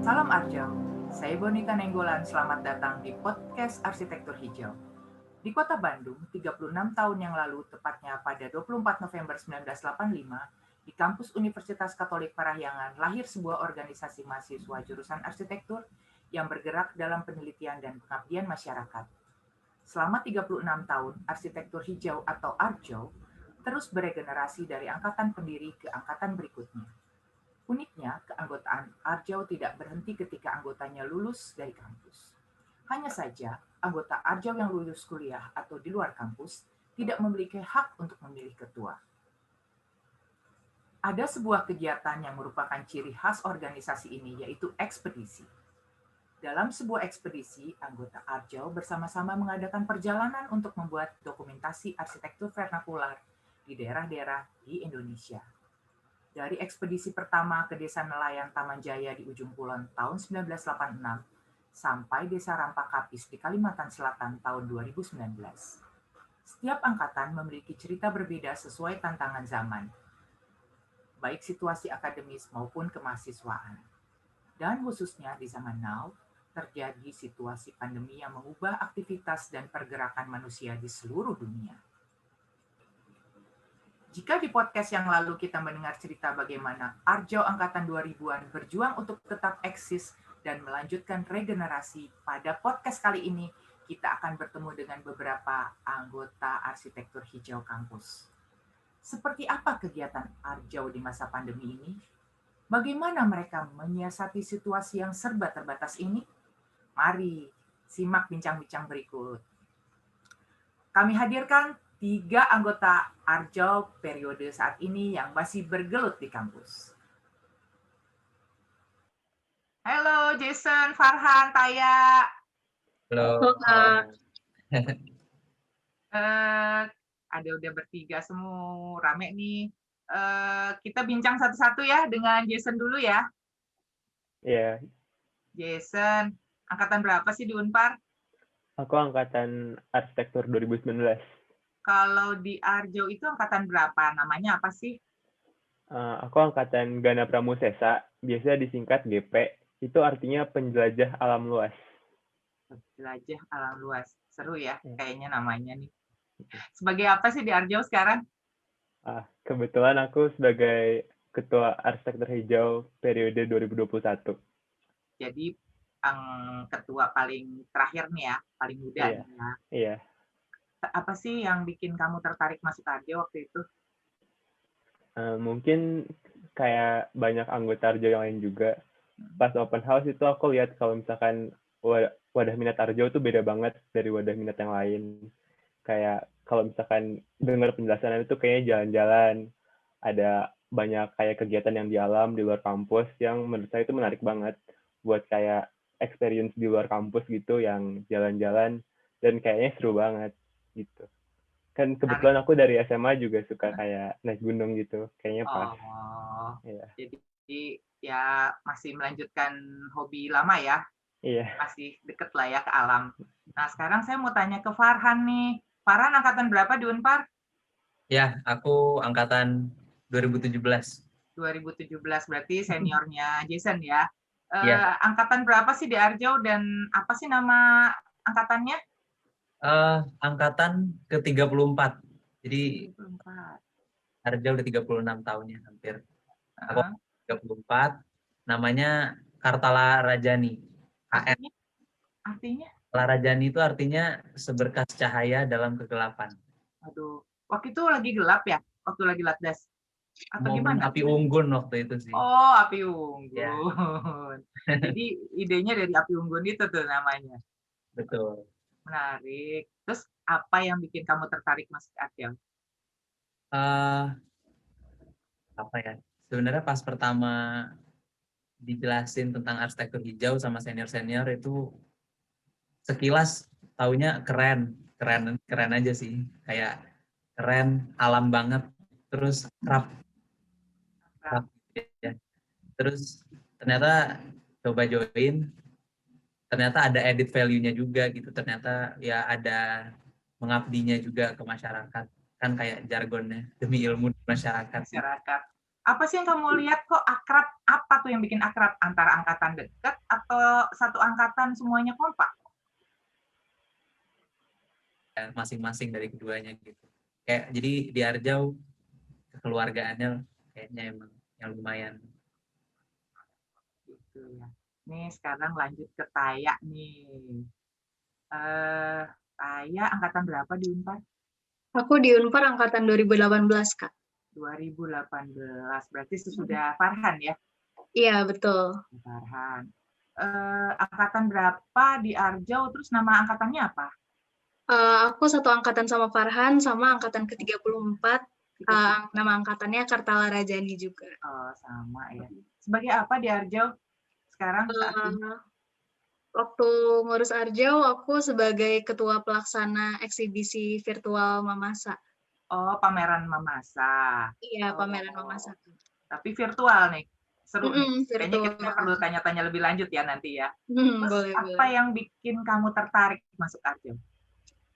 Salam Arjo, saya Bonika Nenggolan, selamat datang di podcast Arsitektur Hijau. Di kota Bandung, 36 tahun yang lalu, tepatnya pada 24 November 1985, di kampus Universitas Katolik Parahyangan, lahir sebuah organisasi mahasiswa jurusan arsitektur yang bergerak dalam penelitian dan pengabdian masyarakat. Selama 36 tahun, arsitektur hijau atau ARJO terus beregenerasi dari angkatan pendiri ke angkatan berikutnya Uniknya, keanggotaan Arjau tidak berhenti ketika anggotanya lulus dari kampus. Hanya saja, anggota Arjau yang lulus kuliah atau di luar kampus tidak memiliki hak untuk memilih ketua. Ada sebuah kegiatan yang merupakan ciri khas organisasi ini, yaitu ekspedisi. Dalam sebuah ekspedisi, anggota Arjau bersama-sama mengadakan perjalanan untuk membuat dokumentasi arsitektur vernakular di daerah-daerah di Indonesia dari ekspedisi pertama ke desa nelayan Taman Jaya di ujung kulon tahun 1986 sampai desa Rampakapis di Kalimantan Selatan tahun 2019. Setiap angkatan memiliki cerita berbeda sesuai tantangan zaman, baik situasi akademis maupun kemahasiswaan. Dan khususnya di zaman now, terjadi situasi pandemi yang mengubah aktivitas dan pergerakan manusia di seluruh dunia jika di podcast yang lalu kita mendengar cerita bagaimana Arjo Angkatan 2000-an berjuang untuk tetap eksis dan melanjutkan regenerasi, pada podcast kali ini kita akan bertemu dengan beberapa anggota arsitektur hijau kampus. Seperti apa kegiatan Arjo di masa pandemi ini? Bagaimana mereka menyiasati situasi yang serba terbatas ini? Mari simak bincang-bincang berikut. Kami hadirkan tiga anggota Arjo periode saat ini yang masih bergelut di kampus. Halo Jason, Farhan, Taya. Halo. uh, ada udah bertiga semua, rame nih. Uh, kita bincang satu-satu ya dengan Jason dulu ya. Iya. Yeah. Jason, angkatan berapa sih di Unpar? Aku angkatan arsitektur 2019. Kalau di Arjo itu angkatan berapa? Namanya apa sih? Uh, aku angkatan Gana Pramusesa, biasa disingkat GP. Itu artinya penjelajah alam luas. Penjelajah alam luas. Seru ya, ya. kayaknya namanya nih. Sebagai apa sih di Arjo sekarang? Uh, kebetulan aku sebagai Ketua Arsitektur Hijau periode 2021. Jadi ang ketua paling terakhir nih ya, paling muda iya. ya. Iya apa sih yang bikin kamu tertarik masuk Arjo waktu itu? Uh, mungkin kayak banyak anggota Arjo yang lain juga. Hmm. Pas open house itu aku lihat kalau misalkan wadah minat Arjo itu beda banget dari wadah minat yang lain. Kayak kalau misalkan dengar penjelasan itu kayaknya jalan-jalan, ada banyak kayak kegiatan yang di alam di luar kampus yang menurut saya itu menarik banget buat kayak experience di luar kampus gitu yang jalan-jalan dan kayaknya seru banget gitu. Kan kebetulan aku dari SMA juga suka kayak naik gunung gitu kayaknya pas. Oh, ya. jadi ya masih melanjutkan hobi lama ya? Iya. Masih deket lah ya ke alam. Nah sekarang saya mau tanya ke Farhan nih. Farhan angkatan berapa di Unpar? Ya aku angkatan 2017 2017 berarti seniornya Jason ya uh, ya. angkatan berapa sih di Arjau dan apa sih nama angkatannya Uh, angkatan ke-34. Jadi 34. Arja udah 36 tahunnya hampir. Aku uh. 34. Namanya Kartala Rajani. Artinya? Artinya? Kartala Rajani itu artinya seberkas cahaya dalam kegelapan. Aduh. Waktu itu lagi gelap ya? Waktu lagi latdas? Atau Momen gimana? api unggun waktu itu sih. Oh, api unggun. Ya. Jadi idenya dari api unggun itu tuh namanya. Betul menarik. Terus apa yang bikin kamu tertarik masuk Arjau? Uh, apa ya? Sebenarnya pas pertama dijelasin tentang arsitektur hijau sama senior-senior itu sekilas taunya keren, keren, keren aja sih. Kayak keren, alam banget, terus rap, rap ya. Terus ternyata coba join. Ternyata ada edit value-nya juga gitu. Ternyata ya ada mengabdinya juga ke masyarakat. Kan kayak jargonnya demi ilmu masyarakat. Masyarakat. Apa sih yang kamu lihat kok akrab? Apa tuh yang bikin akrab? Antara angkatan dekat atau satu angkatan semuanya kompak? Ya, masing-masing dari keduanya gitu. Kayak jadi di Arjau kekeluargaannya kayaknya emang yang lumayan. Gitu ya. Nih sekarang lanjut ke Taya nih. Eh Taya angkatan berapa di Unpar Aku di Unpar angkatan 2018, Kak. 2018 berarti sesudah Farhan ya? Iya, betul. Farhan. Eh, angkatan berapa di Arjau? Terus nama angkatannya apa? Eh, aku satu angkatan sama Farhan, sama angkatan ke-34. Eh, nama angkatannya Kartala Rajani juga. oh, sama ya sebagai apa di Arjau sekarang? Eh, waktu ngurus Arjau, aku sebagai ketua pelaksana eksibisi virtual Mamasa. oh pameran memasak Iya, pameran Oh. Mamasa. tapi virtual nih seru nih Mm-mm, kayaknya kita perlu tanya-tanya lebih lanjut ya nanti ya Hmm, Terus boleh, apa boleh. yang bikin kamu tertarik masuk Arjau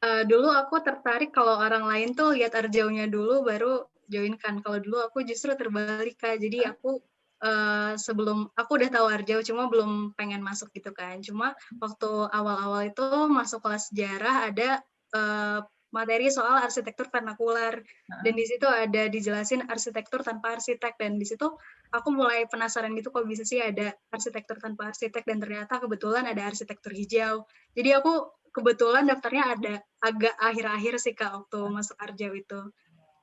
Eh, dulu aku tertarik kalau orang lain tuh lihat Arjaunya dulu baru join kan. Kalau dulu aku justru terbalik Kak. Jadi aku eh, sebelum aku udah tahu Arjau cuma belum pengen masuk gitu kan. Cuma waktu awal-awal itu masuk kelas sejarah ada eh, materi soal arsitektur vernakular dan di situ ada dijelasin arsitektur tanpa arsitek dan di situ aku mulai penasaran gitu kok bisa sih ada arsitektur tanpa arsitek dan ternyata kebetulan ada arsitektur hijau. Jadi aku kebetulan daftarnya ada agak akhir-akhir sih kak waktu masuk Arjau itu.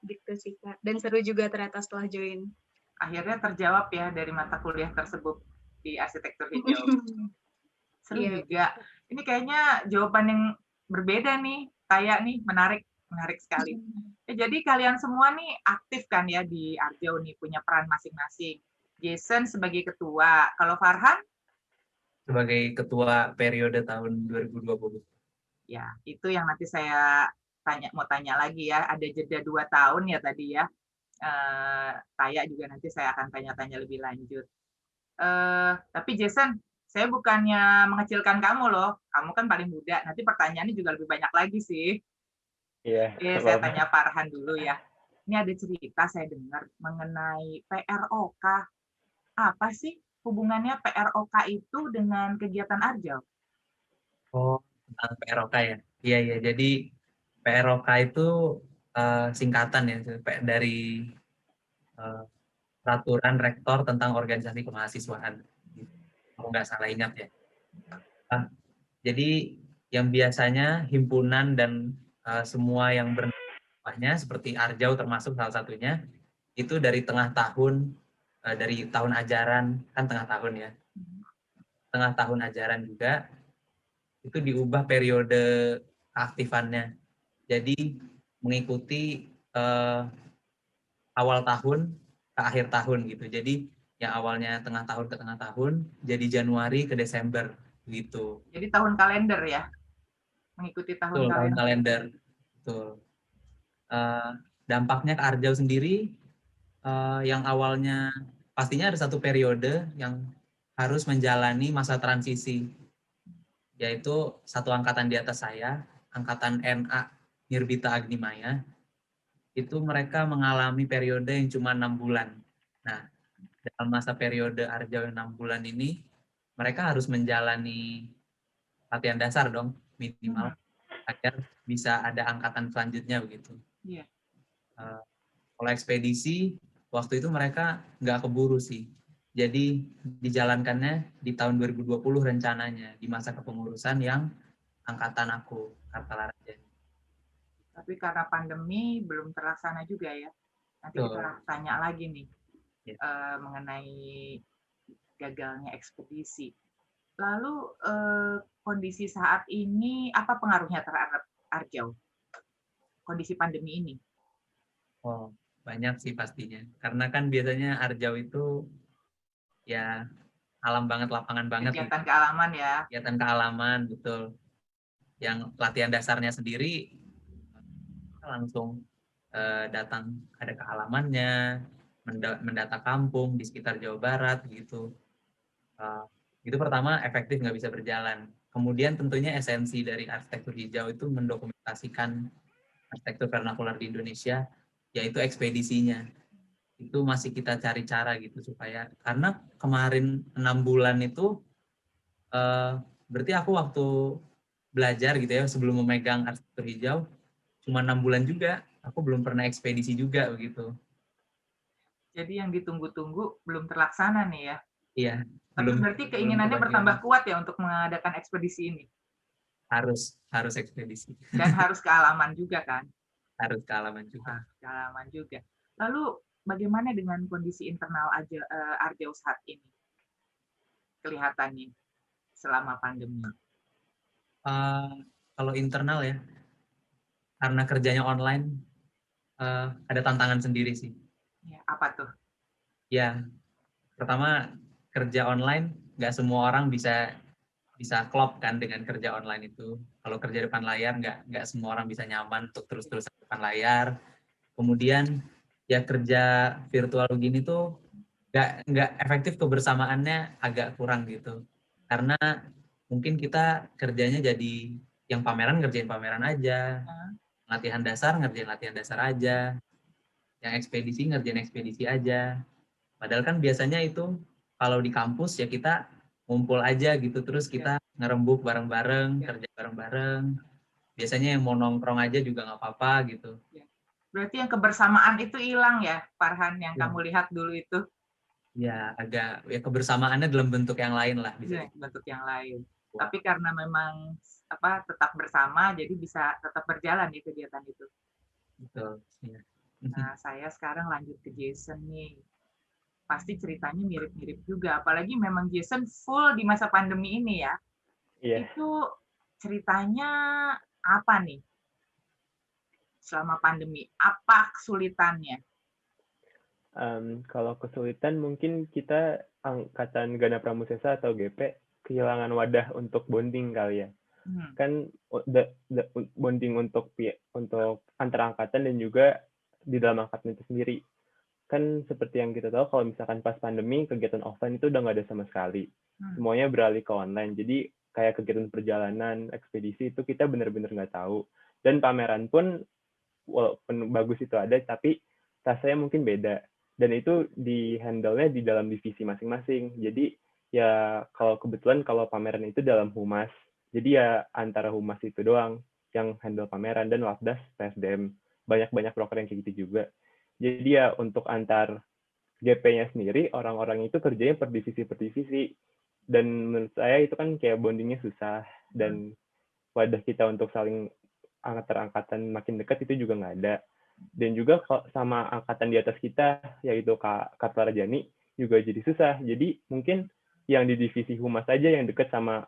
Gitu sih kak. Dan seru juga ternyata setelah join. Akhirnya terjawab ya dari mata kuliah tersebut di arsitektur hijau. Seru Iya. juga. Ini kayaknya jawaban yang berbeda nih kayak nih menarik menarik sekali. Ya, jadi kalian semua nih aktif kan ya di Arjau nih punya peran masing-masing. Jason sebagai ketua. Kalau Farhan? Sebagai ketua periode tahun 2020 ya itu yang nanti saya tanya mau tanya lagi ya ada jeda dua tahun ya tadi ya eh Taya juga nanti saya akan tanya-tanya lebih lanjut eh tapi Jason saya bukannya mengecilkan kamu loh kamu kan paling muda nanti pertanyaannya juga lebih banyak lagi sih Iya. Oke, nggak saya tanya Farhan dulu ya. Ini ada cerita saya dengar mengenai PROK. Apa sih hubungannya PROK itu dengan kegiatan Arjau? Oh, tentang PROK ya. Iya, iya. Jadi PROK itu eh, singkatan ya dari eh, peraturan rektor tentang organisasi kemahasiswaan. Kalau nggak salah ingat ya. Ah, jadi yang biasanya himpunan dan eh, semua yang bernamanya seperti Arjau termasuk salah satunya itu dari tengah tahun eh, dari tahun ajaran kan tengah tahun ya tengah tahun ajaran juga itu diubah periode keaktifannya. Jadi mengikuti eh, awal tahun ke akhir tahun gitu. Jadi yang awalnya tengah tahun ke tengah tahun jadi Januari ke Desember gitu. Jadi tahun kalender ya? Mengikuti tahun Betul, tahun kalender. kalender. Betul. Eh, dampaknya ke Arjau sendiri eh, yang awalnya pastinya ada satu periode yang harus menjalani masa transisi yaitu satu angkatan di atas saya, angkatan NA Nirbita Agnimaya, itu mereka mengalami periode yang cuma enam bulan. Nah, dalam masa periode Arjau yang enam bulan ini, mereka harus menjalani latihan dasar dong, minimal, agar bisa ada angkatan selanjutnya begitu. Iya. Eh, kalau ekspedisi, waktu itu mereka nggak keburu sih. Jadi dijalankannya di tahun 2020 rencananya, di masa kepengurusan yang angkatan aku, Kartala Rajani. Tapi karena pandemi belum terlaksana juga ya. Nanti Betul. kita tanya lagi nih Ya. eh, mengenai gagalnya ekspedisi. Lalu eh, kondisi saat ini apa pengaruhnya terhadap Arjau? Kondisi pandemi ini? Oh, banyak sih pastinya. Karena kan biasanya Arjau itu ya alam banget, lapangan banget. gitu. Kegiatan kealaman ya. kegiatan kealaman betul yang latihan dasarnya sendiri langsung eh, datang ada kehalamannya menda- mendata kampung di sekitar Jawa Barat gitu Eh, itu pertama efektif nggak bisa berjalan kemudian tentunya esensi dari arsitektur hijau itu mendokumentasikan arsitektur vernakular di Indonesia, yaitu ekspedisinya. Itu masih kita cari cara gitu supaya karena kemarin enam bulan itu uh, berarti aku waktu belajar gitu ya sebelum memegang arsitektur hijau cuma enam bulan juga. Aku belum pernah ekspedisi juga begitu. Jadi yang ditunggu-tunggu belum terlaksana nih ya? Iya tapi belum, berarti keinginannya belum bertambah kuat ya untuk mengadakan ekspedisi ini? Harus harus ekspedisi. Dan harus kealaman juga kan? Harus kealaman juga. Harus kealaman juga. Lalu bagaimana dengan kondisi internal aja uh, Arjau saat ini? Kelihatannya selama pandemi. Uh, kalau internal ya karena kerjanya online uh, ada tantangan sendiri sih. Ya, apa tuh? Ya pertama kerja online nggak semua orang bisa bisa klop kan dengan kerja online itu. Kalau kerja depan layar nggak nggak semua orang bisa nyaman untuk terus-terus depan layar. Kemudian ya kerja virtual begini tuh nggak nggak efektif kebersamaannya agak kurang gitu. Karena mungkin kita kerjanya jadi yang pameran ngerjain pameran aja. Latihan dasar ngerjain latihan dasar aja. Yang ekspedisi ngerjain ekspedisi aja. Padahal kan biasanya itu kalau di kampus ya kita ngumpul aja gitu. Terus iya. kita ngerembuk bareng-bareng iya. kerja bareng-bareng. Biasanya yang mau nongkrong aja juga nggak apa-apa gitu. Iya. Berarti yang kebersamaan itu hilang ya Farhan yang ya. kamu lihat dulu itu? Ya agak ya kebersamaannya dalam bentuk yang lain lah bisa ya, bentuk yang lain. Tapi karena memang apa tetap bersama jadi bisa tetap berjalan di kegiatan itu. Betul ya. nah saya sekarang lanjut ke Jason nih. Pasti ceritanya mirip-mirip juga apalagi memang Jason full di masa pandemi ini ya. Yeah. itu ceritanya apa nih selama pandemi apa kesulitannya um, kalau kesulitan mungkin kita angkatan Gana Pramusesa atau GP kehilangan wadah untuk bonding kali ya. Hmm. Kan the, the, bonding untuk untuk antar angkatan dan juga di dalam angkatan itu sendiri. Kan seperti yang kita tahu kalau misalkan pas pandemi kegiatan offline itu udah nggak ada sama sekali. Hmm. Semuanya beralih ke online. Jadi kayak kegiatan perjalanan, ekspedisi itu kita benar-benar nggak tahu. Dan pameran pun walaupun bagus itu ada, tapi rasanya mungkin beda. Dan itu di handle-nya di dalam divisi masing-masing. Jadi ya kalau kebetulan kalau pameran itu dalam humas. Jadi ya antara humas itu doang yang handle pameran. Dan Wapdas PSDM banyak-banyak broker yang kayak gitu juga. Jadi ya untuk antar GP-nya sendiri orang-orang itu kerjanya per divisi per divisi. Dan menurut saya itu kan kayak bondingnya susah. Dan wadah kita untuk saling antar angkatan makin dekat itu juga nggak ada dan juga sama angkatan di atas kita yaitu Kak Kak Jani juga jadi susah jadi mungkin yang di divisi humas saja yang dekat sama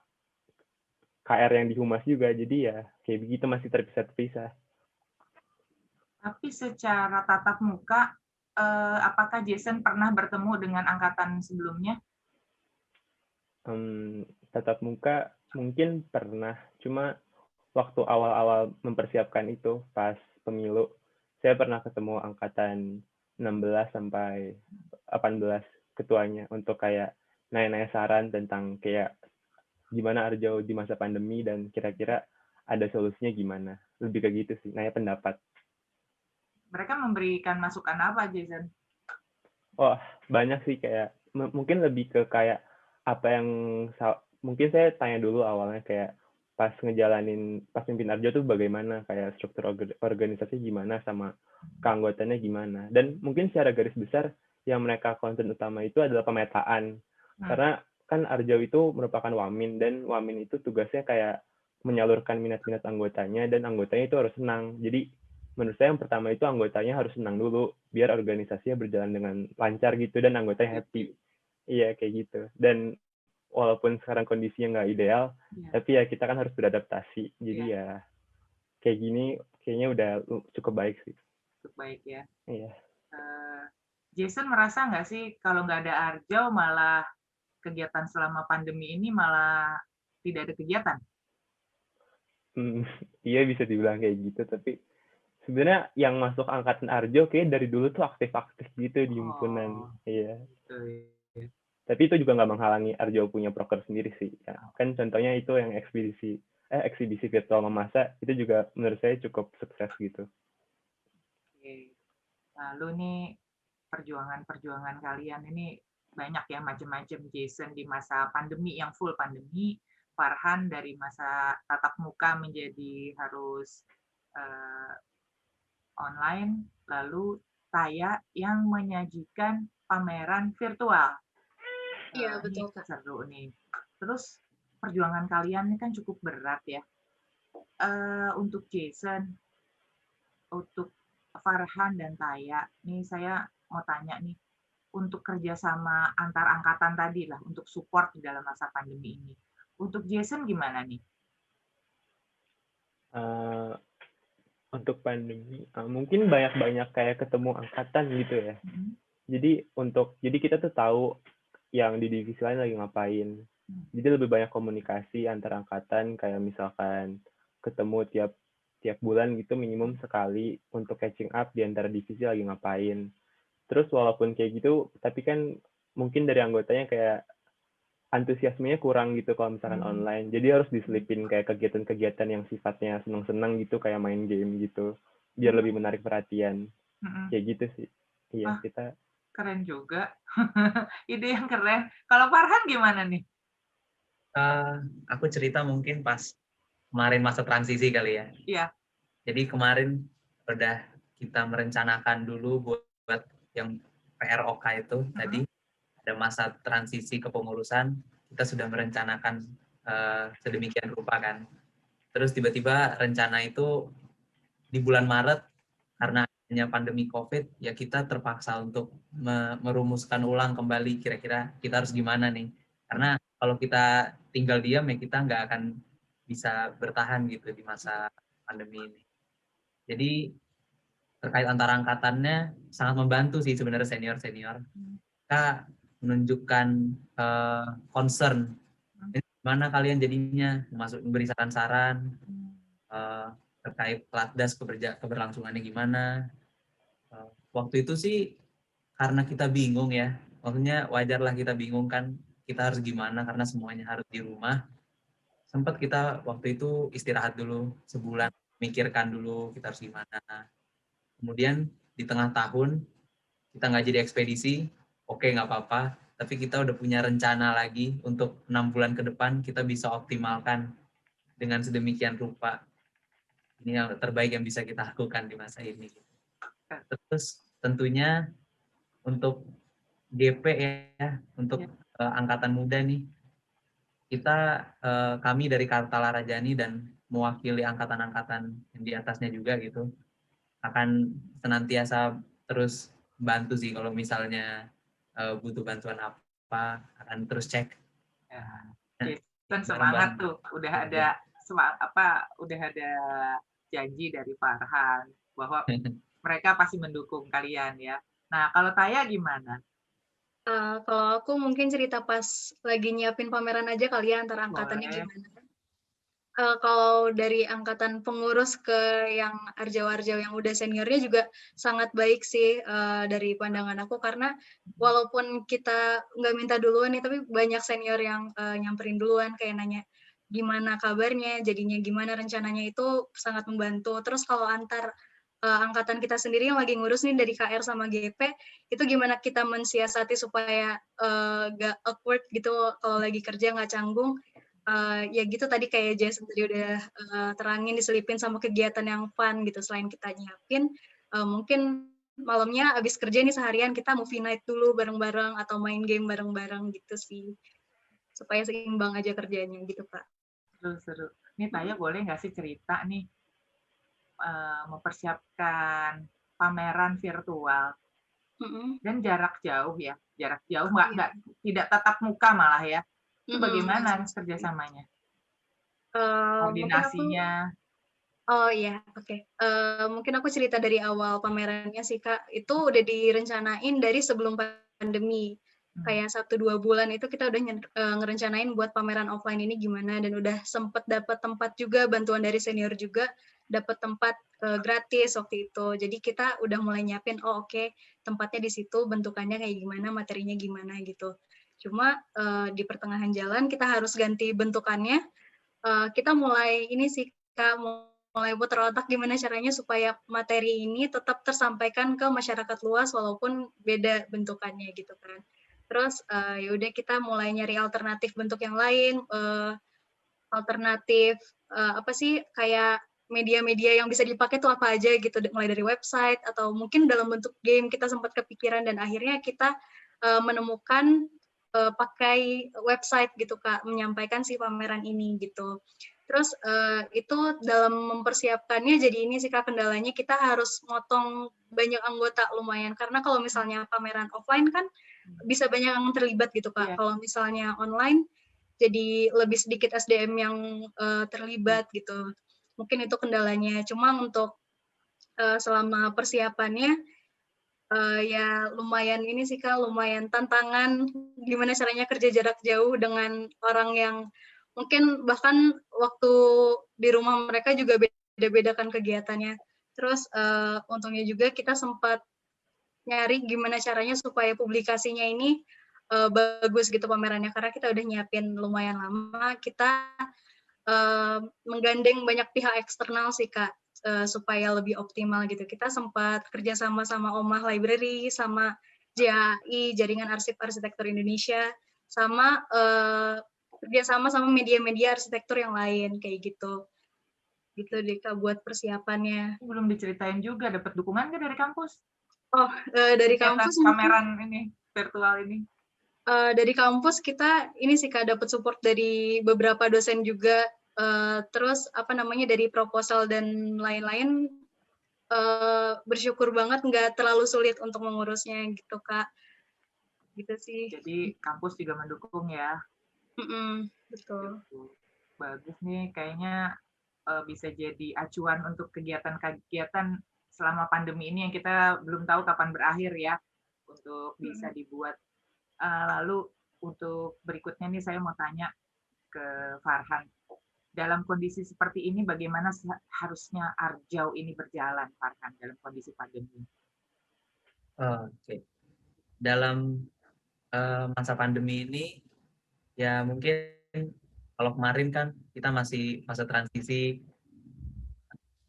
KR yang di humas juga. Jadi ya kayak begitu masih terpisah-terpisah. Tapi secara tatap muka, eh, apakah Jason pernah bertemu dengan angkatan sebelumnya? Um, tatap muka mungkin pernah, cuma waktu awal-awal mempersiapkan itu pas pemilu, saya pernah ketemu angkatan 16 sampai 18 ketuanya untuk kayak nanya-nanya saran tentang kayak gimana Arjo di masa pandemi dan kira-kira ada solusinya gimana. Lebih kayak gitu sih, nanya pendapat. Mereka memberikan masukan apa, Jason? Wah, banyak sih kayak mungkin lebih ke kayak apa yang mungkin saya tanya dulu awalnya kayak pas ngejalanin pas mimpin Arjo tuh bagaimana kayak struktur organisasi gimana sama keanggotannya gimana dan mungkin secara garis besar yang mereka konten utama itu adalah pemetaan Hmm. Karena kan Arjau itu merupakan wamin dan wamin itu tugasnya kayak menyalurkan minat-minat anggotanya dan anggotanya itu harus senang. Jadi menurut saya yang pertama itu anggotanya harus senang dulu biar organisasinya berjalan dengan lancar gitu dan anggotanya happy. Iya kayak gitu. Dan walaupun sekarang kondisinya nggak ideal, yeah. tapi ya kita kan harus beradaptasi. Jadi yeah. ya kayak gini kayaknya udah cukup baik sih. Cukup baik ya. Iya. Uh, Jason merasa nggak sih kalau nggak ada Arjau malah kegiatan selama pandemi ini malah tidak ada kegiatan? Hmm, iya bisa dibilang kayak gitu, tapi sebenarnya yang masuk angkatan Arjo kayak dari dulu tuh aktif-aktif gitu di himpunan. Oh, iya. Gitu, ya. Tapi itu juga nggak menghalangi Arjo punya proker sendiri sih. Ya, kan contohnya itu yang ekspedisi eh eksibisi virtual memasak itu juga menurut saya cukup sukses gitu. Lalu nih perjuangan-perjuangan kalian ini banyak ya macam-macam Jason di masa pandemi yang full pandemi, Farhan dari masa tatap muka menjadi harus uh, online, lalu Taya yang menyajikan pameran virtual. Iya, uh, betul, Kak. Seru nih. Terus perjuangan kalian ini kan cukup berat ya. Uh, untuk Jason, untuk Farhan dan Taya, nih saya mau tanya nih, untuk kerjasama antar angkatan tadi lah, untuk support di dalam masa pandemi ini. Untuk Jason gimana nih? Uh, untuk pandemi, uh, mungkin banyak-banyak kayak ketemu angkatan gitu ya. Mm -hmm. Jadi untuk, jadi kita tuh tahu yang di divisi lain lagi ngapain. Mm. Jadi lebih banyak komunikasi antar angkatan, kayak misalkan ketemu tiap tiap bulan gitu minimum sekali untuk catching up di antara divisi lagi ngapain terus walaupun kayak gitu tapi kan mungkin dari anggotanya kayak antusiasmenya kurang gitu kalau misalkan hmm. online jadi harus diselipin kayak kegiatan-kegiatan yang sifatnya senang-senang gitu kayak main game gitu biar lebih menarik perhatian hmm. kayak gitu sih iya ah, kita keren juga. Ide yang keren. Kalau Farhan gimana nih? Uh, aku cerita mungkin pas kemarin masa transisi kali ya. Iya. Jadi kemarin udah kita merencanakan dulu buat yang PROK itu uh-huh. tadi. Ada masa transisi kepengurusan. Kita sudah merencanakan uh, sedemikian rupa kan. Terus tiba-tiba rencana itu di bulan Maret karena hanya pandemi COVID ya kita terpaksa untuk me merumuskan ulang kembali kira-kira kita harus gimana nih. Karena kalau kita tinggal diam ya kita nggak akan bisa bertahan gitu di masa pandemi ini. Jadi terkait antara angkatannya sangat membantu sih sebenarnya senior senior kita menunjukkan uh, concern. Mana kalian jadinya? Masuk memberi saran-saran uh, terkait pelatdas keberja, keberlangsungannya gimana waktu itu sih karena kita bingung ya maksudnya wajarlah kita bingung kan kita harus gimana karena semuanya harus di rumah sempat kita waktu itu istirahat dulu sebulan mikirkan dulu kita harus gimana kemudian di tengah tahun kita nggak jadi ekspedisi, oke nggak apa-apa, tapi kita udah punya rencana lagi untuk enam bulan ke depan kita bisa optimalkan dengan sedemikian rupa. Ini yang terbaik yang bisa kita lakukan di masa ini. Terus tentunya untuk GP ya, untuk ya. Uh, angkatan muda nih, kita uh, kami dari Kartala Rajani dan mewakili angkatan-angkatan yang di atasnya juga gitu akan senantiasa terus bantu sih kalau misalnya uh, butuh bantuan apa akan terus cek. Ya, kan semangat tuh, udah ada semangat, apa udah ada janji dari Farhan bahwa mereka pasti mendukung kalian ya. Nah kalau Taya gimana? Uh, kalau aku mungkin cerita pas lagi nyiapin pameran aja kalian ya, antara angkatannya Boleh. gimana? uh, kalau dari angkatan pengurus ke yang arjau-arjau yang udah seniornya juga sangat baik sih uh, dari pandangan aku karena walaupun kita nggak minta duluan nih tapi banyak senior yang uh, nyamperin duluan kayak nanya gimana kabarnya jadinya gimana rencananya itu sangat membantu terus kalau antar uh, angkatan kita sendiri yang lagi ngurus nih dari KR sama GP itu gimana kita mensiasati supaya uh, gak awkward gitu kalau lagi kerja nggak canggung? Uh, ya gitu tadi kayak Jason tadi udah uh, terangin diselipin sama kegiatan yang fun gitu selain kita nyiapin. Uh, mungkin malamnya abis kerja nih seharian kita movie night dulu bareng-bareng atau main game bareng-bareng gitu sih. Supaya seimbang aja kerjanya gitu pak. Seru-seru. Ini Taya boleh nggak sih cerita nih uh, mempersiapkan pameran virtual mm -hmm. dan jarak jauh ya jarak jauh nggak nggak tidak tatap muka malah ya itu bagaimana kerjasamanya? Uh, Koordinasinya? oh iya, oke. Okay. Uh, mungkin aku cerita dari awal pamerannya sih kak. Itu udah direncanain dari sebelum pandemi. Hmm. Kayak satu dua bulan itu kita udah uh, ngerencanain buat pameran offline ini gimana dan udah sempet dapat tempat juga bantuan dari senior juga dapat tempat uh, gratis waktu itu. Jadi kita udah mulai nyiapin, oh oke okay, tempatnya di situ, bentukannya kayak gimana, materinya gimana gitu. Cuma uh, di pertengahan jalan kita harus ganti bentukannya. Uh, kita mulai ini sih Kak mulai putar otak gimana caranya supaya materi ini tetap tersampaikan ke masyarakat luas walaupun beda bentukannya gitu kan. Terus uh, ya udah kita mulai nyari alternatif bentuk yang lain, uh, alternatif uh, apa sih kayak media-media yang bisa dipakai tuh apa aja gitu mulai dari website atau mungkin dalam bentuk game kita sempat kepikiran dan akhirnya kita uh, menemukan uh, pakai website gitu kak menyampaikan si pameran ini gitu Terus uh, itu dalam mempersiapkannya jadi ini sih kak kendalanya kita harus motong banyak anggota lumayan karena kalau misalnya pameran offline kan bisa banyak yang terlibat gitu kak. Yeah. Kalau misalnya online jadi lebih sedikit SDM yang uh, terlibat gitu. Mungkin itu kendalanya. Cuma untuk uh, selama persiapannya uh, ya lumayan ini sih kak lumayan tantangan gimana caranya kerja jarak jauh dengan orang yang mungkin bahkan waktu di rumah mereka juga beda-beda kan kegiatannya. Terus uh, untungnya juga kita sempat nyari gimana caranya supaya publikasinya ini uh, bagus gitu pamerannya karena kita udah nyiapin lumayan lama. Kita uh, menggandeng banyak pihak eksternal sih kak uh, supaya lebih optimal gitu. Kita sempat kerjasama sama Omah Library, sama JAI Jaringan Arsip Arsitektur Indonesia, sama uh, kerjasama sama media-media arsitektur yang lain kayak gitu. Gitu deh kak buat persiapannya. Belum diceritain juga dapat dukungan nggak dari kampus? Oh uh, dari kampus pameran ini virtual ini uh, dari kampus kita ini sih kak dapat support dari beberapa dosen juga uh, terus apa namanya dari proposal dan lain-lain uh, bersyukur banget nggak terlalu sulit untuk mengurusnya gitu kak gitu sih jadi kampus juga mendukung ya Mm-mm, betul. Gitu. Bagus nih, kayaknya uh, bisa jadi acuan untuk kegiatan-kegiatan selama pandemi ini yang kita belum tahu kapan berakhir ya, untuk bisa dibuat. Uh, lalu untuk berikutnya nih saya mau tanya ke Farhan. Dalam kondisi seperti ini, bagaimana harusnya Arjau ini berjalan, Farhan, dalam kondisi pandemi? Oke, okay. dalam uh, masa pandemi ini ya mungkin kalau kemarin kan kita masih masa transisi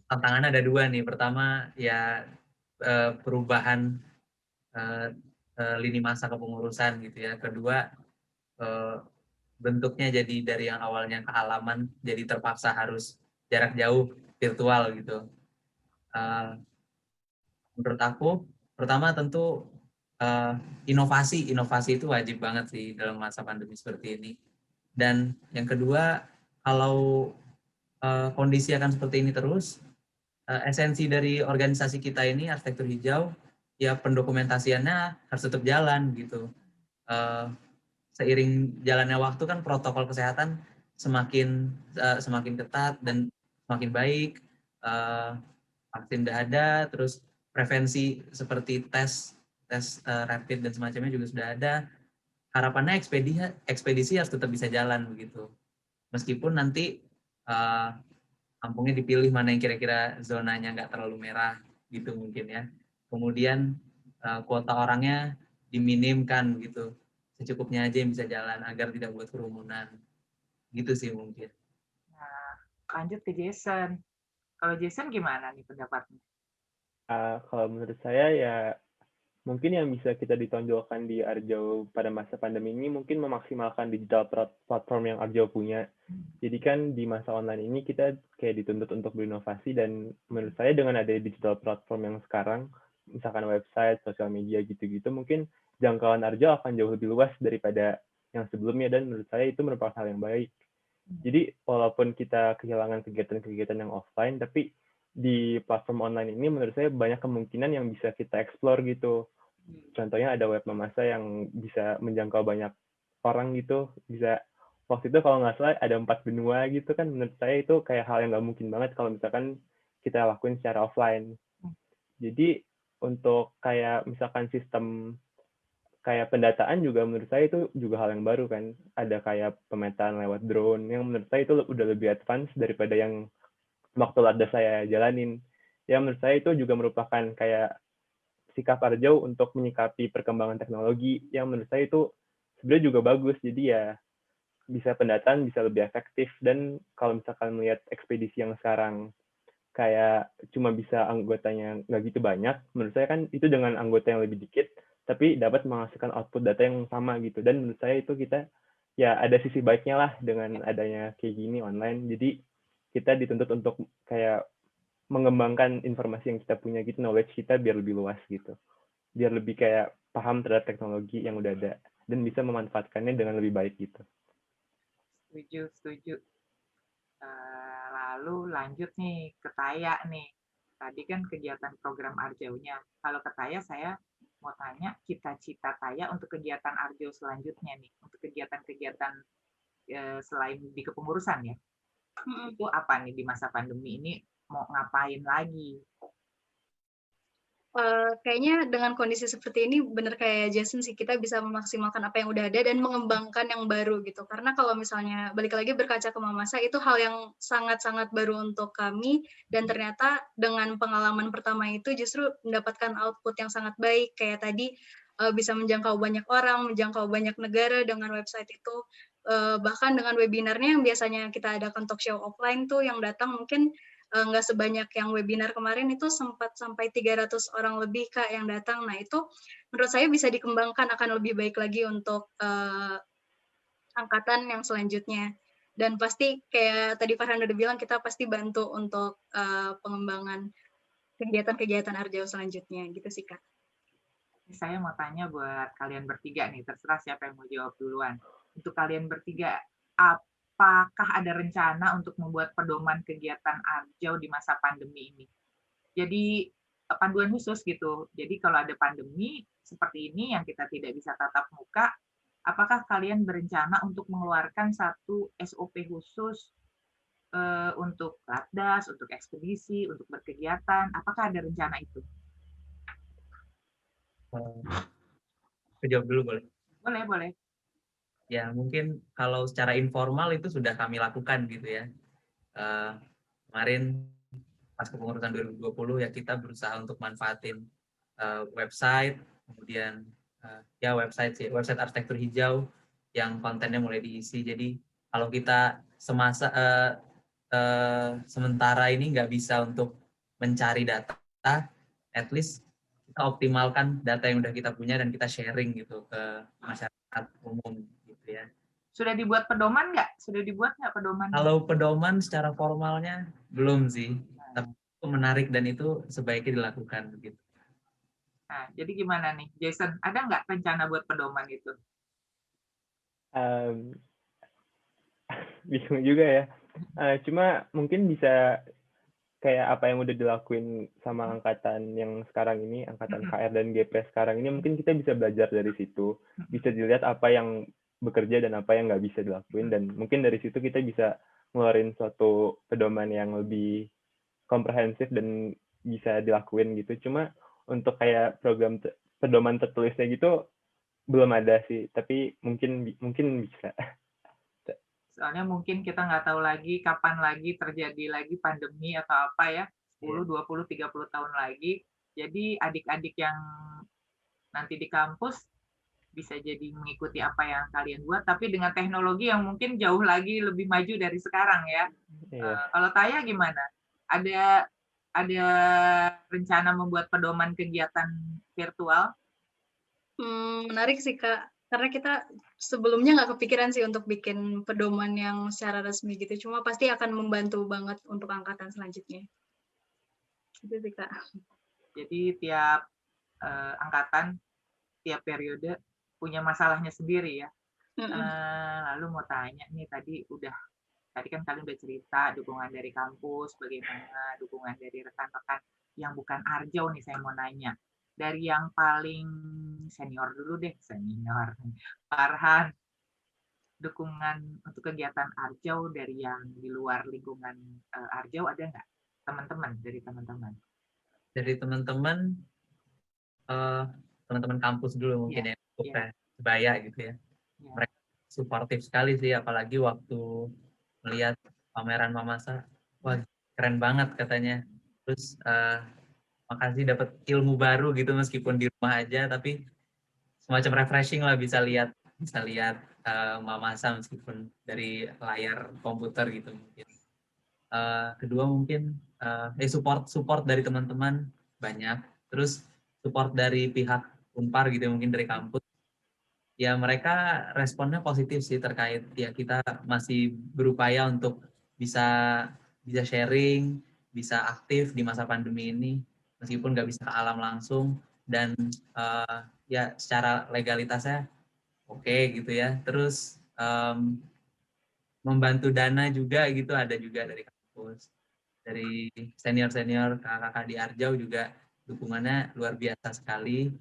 tantangan ada dua nih pertama ya eh, perubahan eh, eh, lini masa kepengurusan gitu ya. Kedua bentuknya jadi dari yang awalnya ke halaman jadi terpaksa harus jarak jauh virtual gitu. Menurut aku pertama tentu inovasi inovasi itu wajib banget sih dalam masa pandemi seperti ini. Dan yang kedua kalau kondisi akan seperti ini terus esensi dari organisasi kita ini arsitektur hijau ya pendokumentasiannya harus tetap jalan gitu uh, seiring jalannya waktu kan protokol kesehatan semakin uh, semakin ketat dan semakin baik uh, vaksin sudah ada terus prevensi seperti tes tes uh, rapid dan semacamnya juga sudah ada. Harapannya ekspedisi ekspedisi harus tetap bisa jalan begitu. Meskipun nanti uh, kampungnya dipilih mana yang kira-kira zonanya nggak terlalu merah gitu mungkin ya. Kemudian uh, kuota orangnya diminimkan gitu. Secukupnya aja yang bisa jalan agar tidak buat kerumunan. Gitu sih mungkin. Nah, lanjut ke Jason. Kalau Jason gimana nih pendapatnya? Uh, kalau menurut saya ya mungkin yang bisa kita ditonjolkan di Arjo pada masa pandemi ini mungkin memaksimalkan digital platform yang Arjo punya. Jadi kan di masa online ini kita kayak dituntut untuk berinovasi dan menurut saya dengan ada digital platform yang sekarang, misalkan website, sosial media gitu-gitu, mungkin jangkauan Arjo akan jauh lebih luas daripada yang sebelumnya dan menurut saya itu merupakan hal yang baik. Jadi walaupun kita kehilangan kegiatan-kegiatan yang offline, tapi di platform online ini menurut saya banyak kemungkinan yang bisa kita explore gitu. Contohnya ada web memasa yang bisa menjangkau banyak orang gitu, bisa waktu itu kalau nggak salah ada empat benua gitu kan menurut saya itu kayak hal yang nggak mungkin banget kalau misalkan kita lakuin secara offline. Jadi untuk kayak misalkan sistem kayak pendataan juga menurut saya itu juga hal yang baru kan. Ada kayak pemetaan lewat drone yang menurut saya itu udah lebih advance daripada yang waktu ada saya jalanin. Ya menurut saya itu juga merupakan kayak sikap Arjau untuk menyikapi perkembangan teknologi yang menurut saya itu sebenarnya juga bagus. Jadi ya bisa pendataan bisa lebih efektif dan kalau misalkan melihat ekspedisi yang sekarang kayak cuma bisa anggotanya nggak gitu banyak, menurut saya kan itu dengan anggota yang lebih dikit, tapi dapat menghasilkan output data yang sama gitu. Dan menurut saya itu kita ya ada sisi baiknya lah dengan adanya kayak gini online. Jadi kita dituntut untuk kayak mengembangkan informasi yang kita punya gitu, knowledge kita biar lebih luas gitu. Biar lebih kayak paham terhadap teknologi yang udah ada dan bisa memanfaatkannya dengan lebih baik gitu setuju setuju uh, lalu lanjut nih ke Taya nih. Tadi kan kegiatan program Arjaunya. Kalau ke Taya saya mau tanya cita-cita Taya untuk kegiatan Arjau selanjutnya nih. Untuk kegiatan-kegiatan uh, selain di kepengurusan ya. Itu apa nih di masa pandemi ini? Mau ngapain lagi Uh, kayaknya dengan kondisi seperti ini benar kayak Jason sih kita bisa memaksimalkan apa yang udah ada dan mengembangkan yang baru gitu. Karena kalau misalnya balik lagi berkaca ke Mamasa itu hal yang sangat-sangat baru untuk kami. Dan ternyata dengan pengalaman pertama itu justru mendapatkan output yang sangat baik. Kayak tadi uh, bisa menjangkau banyak orang menjangkau banyak negara dengan website itu. Uh, bahkan dengan webinarnya yang biasanya kita adakan talk show offline tuh yang datang mungkin Eh, nggak sebanyak yang webinar kemarin itu sempat sampai 300 orang lebih kak yang datang. Nah itu menurut saya bisa dikembangkan akan lebih baik lagi untuk uh, angkatan yang selanjutnya. Dan pasti kayak tadi Farhan udah bilang kita pasti bantu untuk uh, pengembangan kegiatan-kegiatan Arjau selanjutnya gitu sih kak. Saya mau tanya buat kalian bertiga nih, terserah siapa yang mau jawab duluan. Untuk kalian bertiga, apa apakah ada rencana untuk membuat pedoman kegiatan Arjau di masa pandemi ini? Jadi eh, panduan khusus gitu. Jadi kalau ada pandemi seperti ini yang kita tidak bisa tatap muka, apakah kalian berencana untuk mengeluarkan satu SOP khusus uh, untuk latdas, untuk ekspedisi, untuk berkegiatan? Apakah ada rencana itu? Jawab dulu boleh? Boleh, boleh ya mungkin kalau secara informal itu sudah kami lakukan gitu ya. Uh, kemarin pas kepengurusan 2020 ya kita berusaha untuk manfaatin uh, website, kemudian uh, ya website sih, website arsitektur hijau yang kontennya mulai diisi. Jadi kalau kita semasa uh, uh, sementara ini nggak bisa untuk mencari data, at least kita optimalkan data yang udah kita punya dan kita sharing gitu ke masyarakat umum ya. Sudah dibuat pedoman nggak? Sudah dibuat nggak pedoman? Kalau pedoman secara formalnya belum sih, tapi itu menarik dan itu sebaiknya dilakukan begitu. Nah, jadi gimana nih, Jason? Ada nggak rencana buat pedoman itu? Um, bingung juga ya. Uh, cuma mungkin bisa kayak apa yang udah dilakuin sama angkatan yang sekarang ini, angkatan KR dan GP sekarang ini, mungkin kita bisa belajar dari situ. Bisa dilihat apa yang bekerja dan apa yang nggak bisa dilakuin. Dan mungkin dari situ kita bisa ngeluarin suatu pedoman yang lebih komprehensif dan bisa dilakuin gitu. Cuma untuk kayak program pedoman tertulisnya gitu belum ada sih. Tapi mungkin mungkin bisa. Soalnya mungkin kita nggak tahu lagi kapan lagi terjadi lagi pandemi atau apa ya. 10 20 30 tahun lagi. Jadi adik-adik yang nanti di kampus bisa jadi mengikuti apa yang kalian buat, tapi dengan teknologi yang mungkin jauh lagi lebih maju dari sekarang ya. Yeah. Uh, kalau Taya gimana? Ada ada rencana membuat pedoman kegiatan virtual? Hmm, menarik sih kak, karena kita sebelumnya nggak kepikiran sih untuk bikin pedoman yang secara resmi gitu, cuma pasti akan membantu banget untuk angkatan selanjutnya. Itu sih kak. Jadi tiap uh, angkatan, tiap periode punya masalahnya sendiri ya. Mm -hmm. uh, lalu mau tanya nih tadi udah tadi kan kalian udah cerita dukungan dari kampus, bagaimana dukungan dari rekan-rekan yang bukan Arjau nih saya mau nanya. Dari yang paling senior dulu deh, senior. Farhan, dukungan untuk kegiatan Arjau dari yang di luar lingkungan uh, Arjau ada nggak? Teman-teman, dari teman-teman. Dari teman-teman, uh, teman-teman kampus dulu mungkin yeah. ya yeah. sebaya gitu ya. Yeah. Mereka suportif sekali sih, apalagi waktu melihat pameran Mamasa, wah keren banget katanya. Terus uh, makasih dapat ilmu baru gitu meskipun di rumah aja, tapi semacam refreshing lah bisa lihat bisa lihat uh, Mama Sam meskipun dari layar komputer gitu mungkin. Uh, kedua mungkin uh, eh support support dari teman-teman banyak. Terus support dari pihak Unpar gitu mungkin dari kampus. Ya mereka responnya positif sih terkait ya kita masih berupaya untuk bisa bisa sharing, bisa aktif di masa pandemi ini meskipun nggak bisa ke alam langsung dan uh, ya secara legalitasnya oke okay, gitu ya. Terus um, membantu dana juga gitu ada juga dari kampus. Dari senior-senior kakak-kakak di Arjau juga dukungannya luar biasa sekali.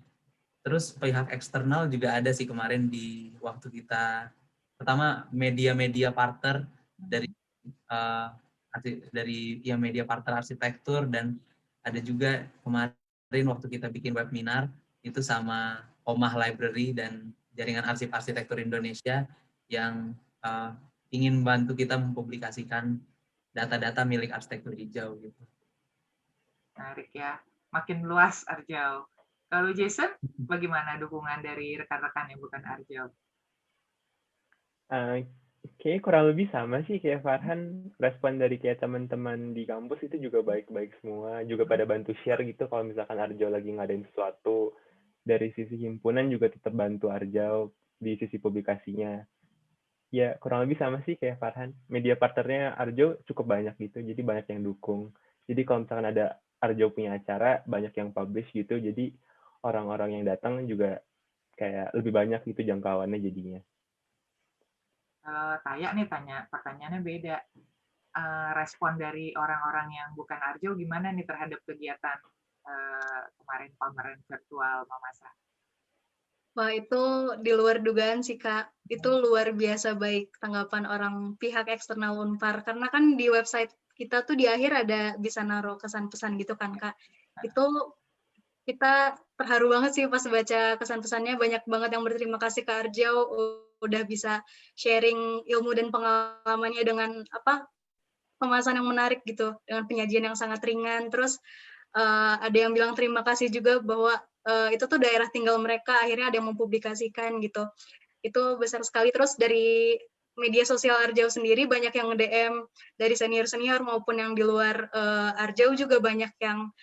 Terus pihak eksternal juga ada sih kemarin di waktu kita pertama media-media partner dari uh, dari ya media partner arsitektur dan ada juga kemarin waktu kita bikin webinar itu sama Omah Library dan Jaringan Arsip Arsitektur Indonesia yang uh, ingin membantu kita mempublikasikan data-data milik arsitektur hijau gitu. Menarik ya, makin luas Arjau. Kalau Jason, bagaimana dukungan dari rekan-rekan yang bukan Arjau? Uh, Kayaknya kurang lebih sama sih kayak Farhan. Respon dari kayak teman-teman di kampus itu juga baik-baik semua. Juga pada bantu share gitu kalau misalkan Arjau lagi ngadain sesuatu. Dari sisi himpunan juga tetap bantu Arjau di sisi publikasinya. Ya kurang lebih sama sih kayak Farhan. Media partnernya Arjau cukup banyak gitu, jadi banyak yang dukung. Jadi kalau misalkan ada Arjau punya acara, banyak yang publish gitu, jadi orang-orang yang datang juga kayak lebih banyak gitu jangkauannya jadinya. Kalau Taya nih tanya, pertanyaannya beda. Uh, respon dari orang-orang yang bukan Arjo gimana nih terhadap kegiatan uh, kemarin pameran virtual Mamasa? Wah itu di luar dugaan sih kak. Itu luar biasa baik tanggapan orang pihak eksternal Unpar. Karena kan di website kita tuh di akhir ada bisa naruh kesan pesan gitu kan kak. Itu kita terharu banget sih pas baca kesan-pesannya. Banyak banget yang berterima kasih ke Arjau udah bisa sharing ilmu dan pengalamannya dengan apa kemasan yang menarik gitu dengan penyajian yang sangat ringan. Terus uh, ada yang bilang terima kasih juga bahwa uh, itu tuh daerah tinggal mereka akhirnya ada yang mempublikasikan gitu. Itu besar sekali. Terus dari media sosial Arjau sendiri banyak yang nge-DM dari senior-senior maupun yang di luar uh, Arjau juga banyak yang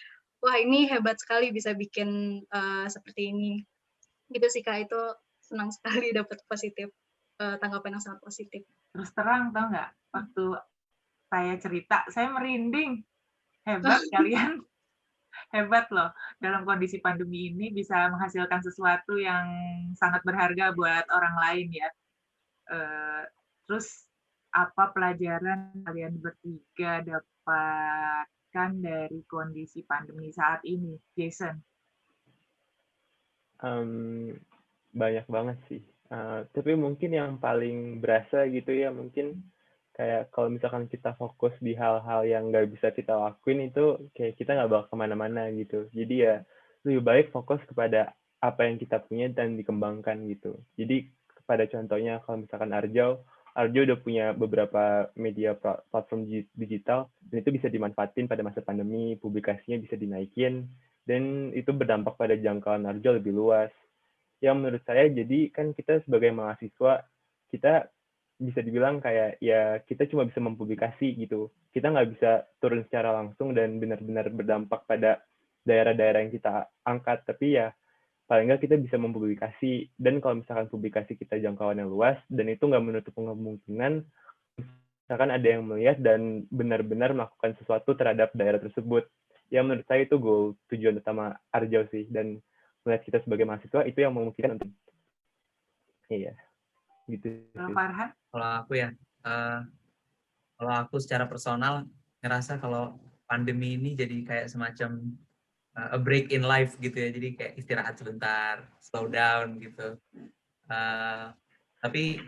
wah ini hebat sekali bisa bikin uh, seperti ini. Gitu sih kak. Itu senang sekali dapat positif uh, tanggapan yang sangat positif. Terus terang tau nggak? Waktu saya cerita saya merinding. Hebat kalian. Hebat loh. Dalam kondisi pandemi ini bisa menghasilkan sesuatu yang sangat berharga buat orang lain ya. Uh, terus apa pelajaran kalian bertiga dapatkan dari kondisi pandemi saat ini, Jason? Um, banyak banget sih. Uh, tapi mungkin yang paling berasa gitu ya mungkin kayak kalau misalkan kita fokus di hal-hal yang nggak bisa kita lakuin itu kayak kita nggak bakal ke mana-mana gitu. Jadi ya lebih baik fokus kepada apa yang kita punya dan dikembangkan gitu. Jadi kepada contohnya kalau misalkan Arjau, Arjo udah punya beberapa media platform digital dan itu bisa dimanfaatin pada masa pandemi, publikasinya bisa dinaikin dan itu berdampak pada jangkauan Arjo lebih luas. Yang menurut saya jadi kan kita sebagai mahasiswa kita bisa dibilang kayak ya kita cuma bisa mempublikasi gitu. Kita nggak bisa turun secara langsung dan benar-benar berdampak pada daerah-daerah yang kita angkat. Tapi ya paling nggak kita bisa mempublikasi. Dan kalau misalkan publikasi kita jangkauan yang luas dan itu nggak menutup kemungkinan misalkan ada yang melihat dan benar-benar melakukan sesuatu terhadap daerah tersebut. Yang menurut saya itu goal tujuan utama Arjau sih. Dan melihat kita sebagai mahasiswa itu yang memungkinkan untuk iya gitu kalau Farhan? Kalau aku ya uh, kalau aku secara personal ngerasa kalau pandemi ini jadi kayak semacam uh, a break in life gitu ya jadi kayak istirahat sebentar slow down gitu uh, tapi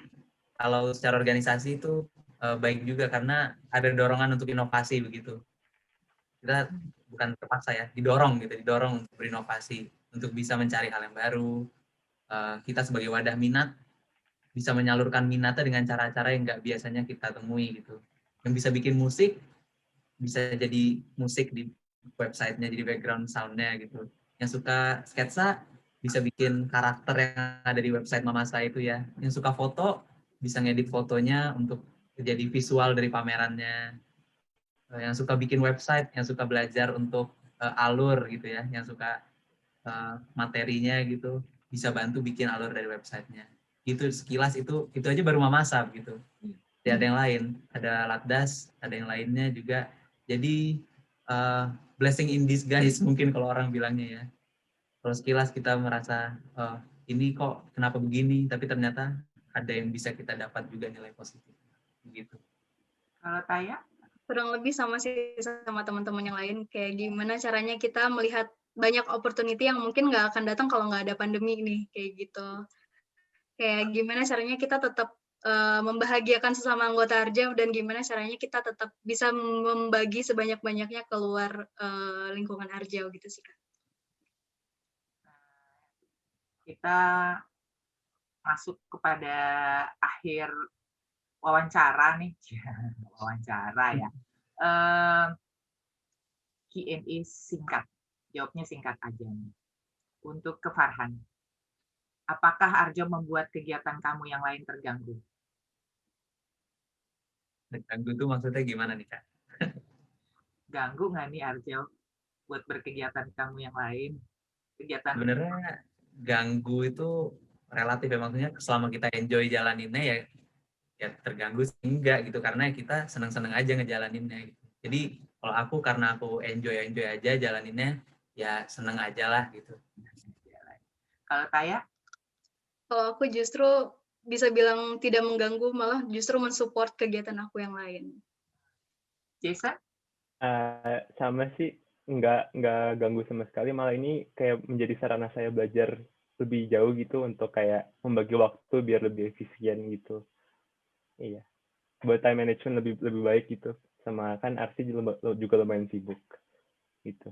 kalau secara organisasi itu uh, baik juga karena ada dorongan untuk inovasi begitu kita bukan terpaksa ya didorong gitu didorong untuk berinovasi untuk bisa mencari hal yang baru. Uh, kita sebagai wadah minat bisa menyalurkan minatnya dengan cara-cara yang nggak biasanya kita temui gitu. Yang bisa bikin musik bisa jadi musik di websitenya jadi background soundnya gitu. Yang suka sketsa bisa bikin karakter yang ada di website Mama saya itu ya. Yang suka foto bisa ngedit fotonya untuk jadi visual dari pamerannya. Eh, Yang suka bikin website, yang suka belajar untuk eh, alur gitu ya, yang suka eh, materinya gitu, bisa bantu bikin alur dari websitenya. Gitu sekilas itu itu aja baru Mamasab gitu. Tidak ada yang lain, ada Latdas, ada yang lainnya juga. Jadi eh, blessing in disguise mungkin kalau orang bilangnya ya. Kalau sekilas kita merasa oh, ini kok kenapa begini? Tapi ternyata ada yang bisa kita dapat juga nilai positif. Gitu. Kalau Taya, kurang lebih sama sih sama teman-teman yang lain. Kayak gimana caranya kita melihat banyak opportunity yang mungkin nggak akan datang kalau nggak ada pandemi nih kayak gitu. Kayak gimana caranya kita tetap eh, membahagiakan sesama anggota Arjau dan gimana caranya kita tetap bisa membagi sebanyak-banyaknya keluar eh, lingkungan Arjau gitu sih kak. kita masuk kepada akhir wawancara nih. wawancara ya. Q&A singkat. Jawabnya singkat aja nih. Untuk ke Farhan. Apakah Arjo membuat kegiatan kamu yang lain terganggu? Ganggu itu maksudnya gimana nih kak? Ganggu nggak nih Arjo buat berkegiatan kamu yang lain? Kegiatan Sebenarnya ganggu itu relatif ya maksudnya selama kita enjoy jalaninnya ya ya terganggu sih enggak gitu karena kita seneng-seneng aja ngejalaninnya gitu. Jadi kalau aku karena aku enjoy enjoy aja jalaninnya ya seneng aja lah gitu. Kalau Taya, Kalau aku justru bisa bilang tidak mengganggu malah justru mensupport kegiatan aku yang lain. Jason, Eh, sama sih nggak nggak ganggu sama sekali. Malah ini kayak menjadi sarana saya belajar lebih jauh gitu untuk kayak membagi waktu biar lebih efisien gitu. Iya. Buat time management lebih lebih baik gitu. Sama kan Arsi juga juga lumayan sibuk gitu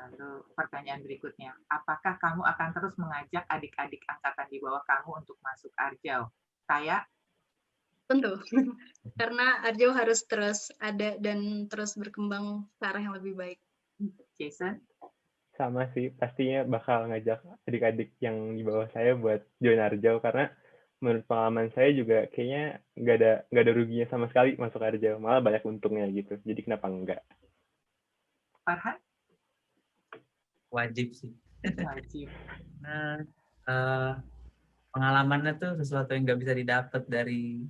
lalu pertanyaan berikutnya, apakah kamu akan terus mengajak adik-adik angkatan di bawah kamu untuk masuk Arjau? Taya, Tentu, karena Arjau harus terus ada dan terus berkembang ke arah yang lebih baik. Jason, sama sih. Pastinya bakal ngajak adik-adik yang di bawah saya buat join Arjau. Karena menurut pengalaman saya juga kayaknya nggak ada nggak ada ruginya sama sekali masuk Arjau. Malah banyak untungnya gitu. Jadi kenapa enggak Farhan, Wajib sih. wajib. Nah, eh, pengalamannya tuh sesuatu yang nggak bisa didapat dari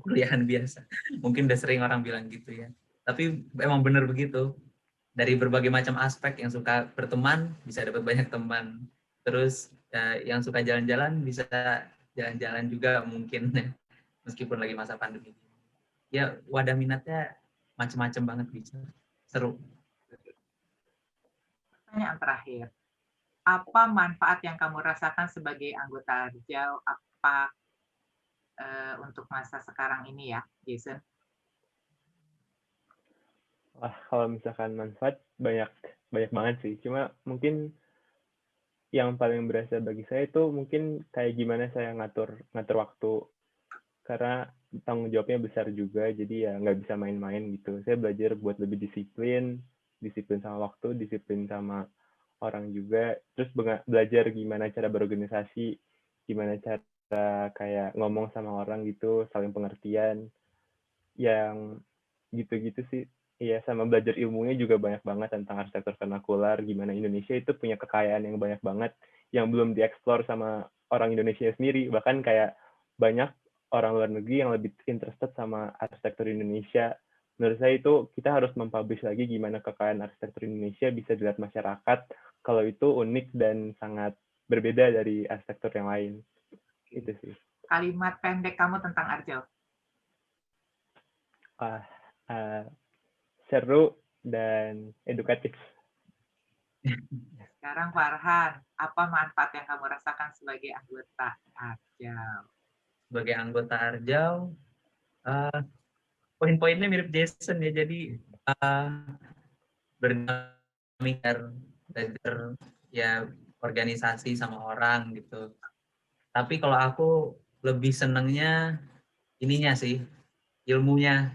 kuliahan biasa. Mungkin udah sering orang bilang gitu ya. Tapi emang bener begitu. Dari berbagai macam aspek yang suka berteman bisa dapat banyak teman. Terus eh, yang suka jalan-jalan bisa jalan-jalan juga mungkin meskipun lagi masa pandemi. Ya wadah minatnya macam-macam banget bisa. Seru. Pertanyaan terakhir, apa manfaat yang kamu rasakan sebagai anggota Arjau? Apa eh, untuk masa sekarang ini ya, Jason? Wah, kalau misalkan manfaat banyak banyak banget sih. Cuma mungkin yang paling berasa bagi saya itu mungkin kayak gimana saya ngatur ngatur waktu karena tanggung jawabnya besar juga jadi ya nggak bisa main-main gitu saya belajar buat lebih disiplin disiplin sama waktu disiplin sama orang juga terus belajar gimana cara berorganisasi gimana cara kayak ngomong sama orang gitu saling pengertian yang gitu-gitu sih Iya, sama belajar ilmunya juga banyak banget tentang arsitektur vernakular, gimana Indonesia itu punya kekayaan yang banyak banget yang belum dieksplor sama orang Indonesia sendiri. Bahkan kayak banyak orang luar negeri yang lebih interested sama arsitektur Indonesia. Menurut saya itu kita harus mempublish lagi gimana kekayaan arsitektur Indonesia bisa dilihat masyarakat kalau itu unik dan sangat berbeda dari arsitektur yang lain. Itu sih. Kalimat pendek kamu tentang Arjau. Ah, ah, seru dan edukatif. Sekarang Farhan, apa manfaat yang kamu rasakan sebagai anggota Arjau? sebagai anggota Arjau eh, poin-poinnya mirip Jason ya jadi uh, berdinamik belajar ya organisasi sama orang gitu. Tapi kalau aku lebih senengnya ininya sih ilmunya.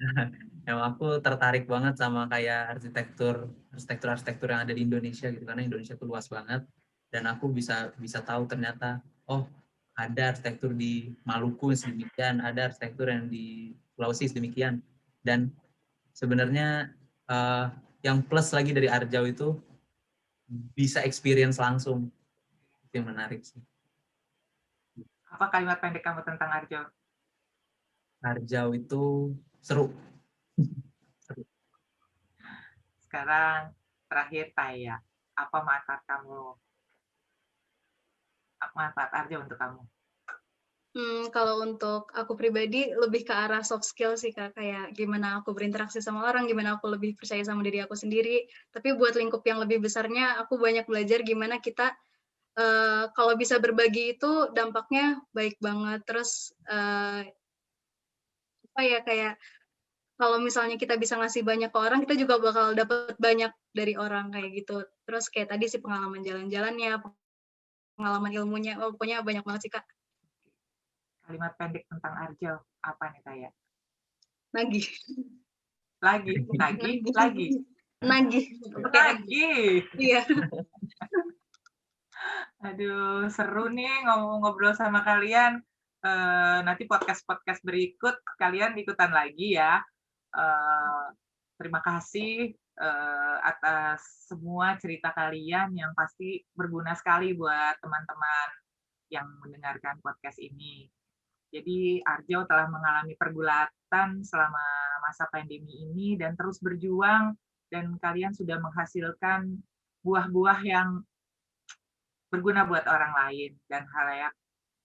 Emang aku tertarik banget sama kayak arsitektur arsitektur arsitektur yang ada di Indonesia gitu karena Indonesia tuh luas banget. Dan aku bisa bisa tahu ternyata oh ada arsitektur di Maluku sedemikian, ada arsitektur yang di Sulawesi sedemikian. Dan sebenarnya uh, yang plus lagi dari Arjau itu bisa experience langsung. Itu yang menarik sih. Apa kalimat pendek kamu tentang Arjau? Arjau itu seru. seru. Sekarang terakhir Taya, apa manfaat kamu manfaat Arja untuk kamu? Hmm, kalau untuk aku pribadi lebih ke arah soft skill sih kak, kayak gimana aku berinteraksi sama orang, gimana aku lebih percaya sama diri aku sendiri. Tapi buat lingkup yang lebih besarnya, aku banyak belajar gimana kita uh, kalau bisa berbagi itu dampaknya baik banget. Terus uh, apa ya kayak kalau misalnya kita bisa ngasih banyak ke orang, kita juga bakal dapat banyak dari orang kayak gitu. Terus kayak tadi sih pengalaman jalan-jalannya, pengalaman ilmunya. Oh, pokoknya banyak banget sih, Kak. Kalimat pendek tentang Arjo, apa nih, Taya? Lagi. Lagi, lagi, lagi. Lagi. Lagi. Iya. Aduh, seru nih ngobrol-ngobrol sama kalian. Uh, nanti podcast-podcast berikut kalian ikutan lagi ya. Uh, terima kasih uh, atas semua cerita kalian yang pasti berguna sekali buat teman-teman yang mendengarkan podcast ini. Jadi Arjo telah mengalami pergulatan selama masa pandemi ini dan terus berjuang dan kalian sudah menghasilkan buah-buah yang berguna buat orang lain dan halayak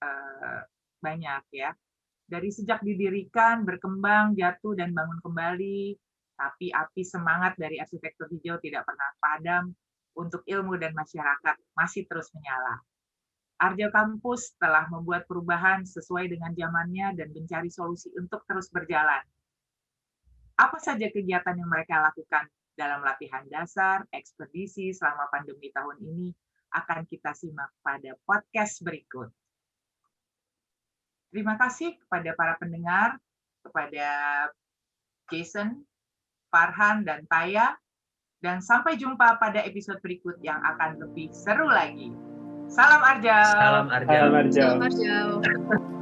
eh, banyak ya. Dari sejak didirikan, berkembang, jatuh dan bangun kembali, tapi api semangat dari arsitektur hijau tidak pernah padam untuk ilmu dan masyarakat masih terus menyala. Arjo Kampus telah membuat perubahan sesuai dengan zamannya dan mencari solusi untuk terus berjalan. Apa saja kegiatan yang mereka lakukan dalam latihan dasar, ekspedisi selama pandemi tahun ini akan kita simak pada podcast berikut. Terima kasih kepada para pendengar, kepada Jason, Farhan, dan Taya. Dan sampai jumpa pada episode berikut yang akan lebih seru lagi. Salam Arjau. Salam Arjau. Salam Arjau. Salam Arjau.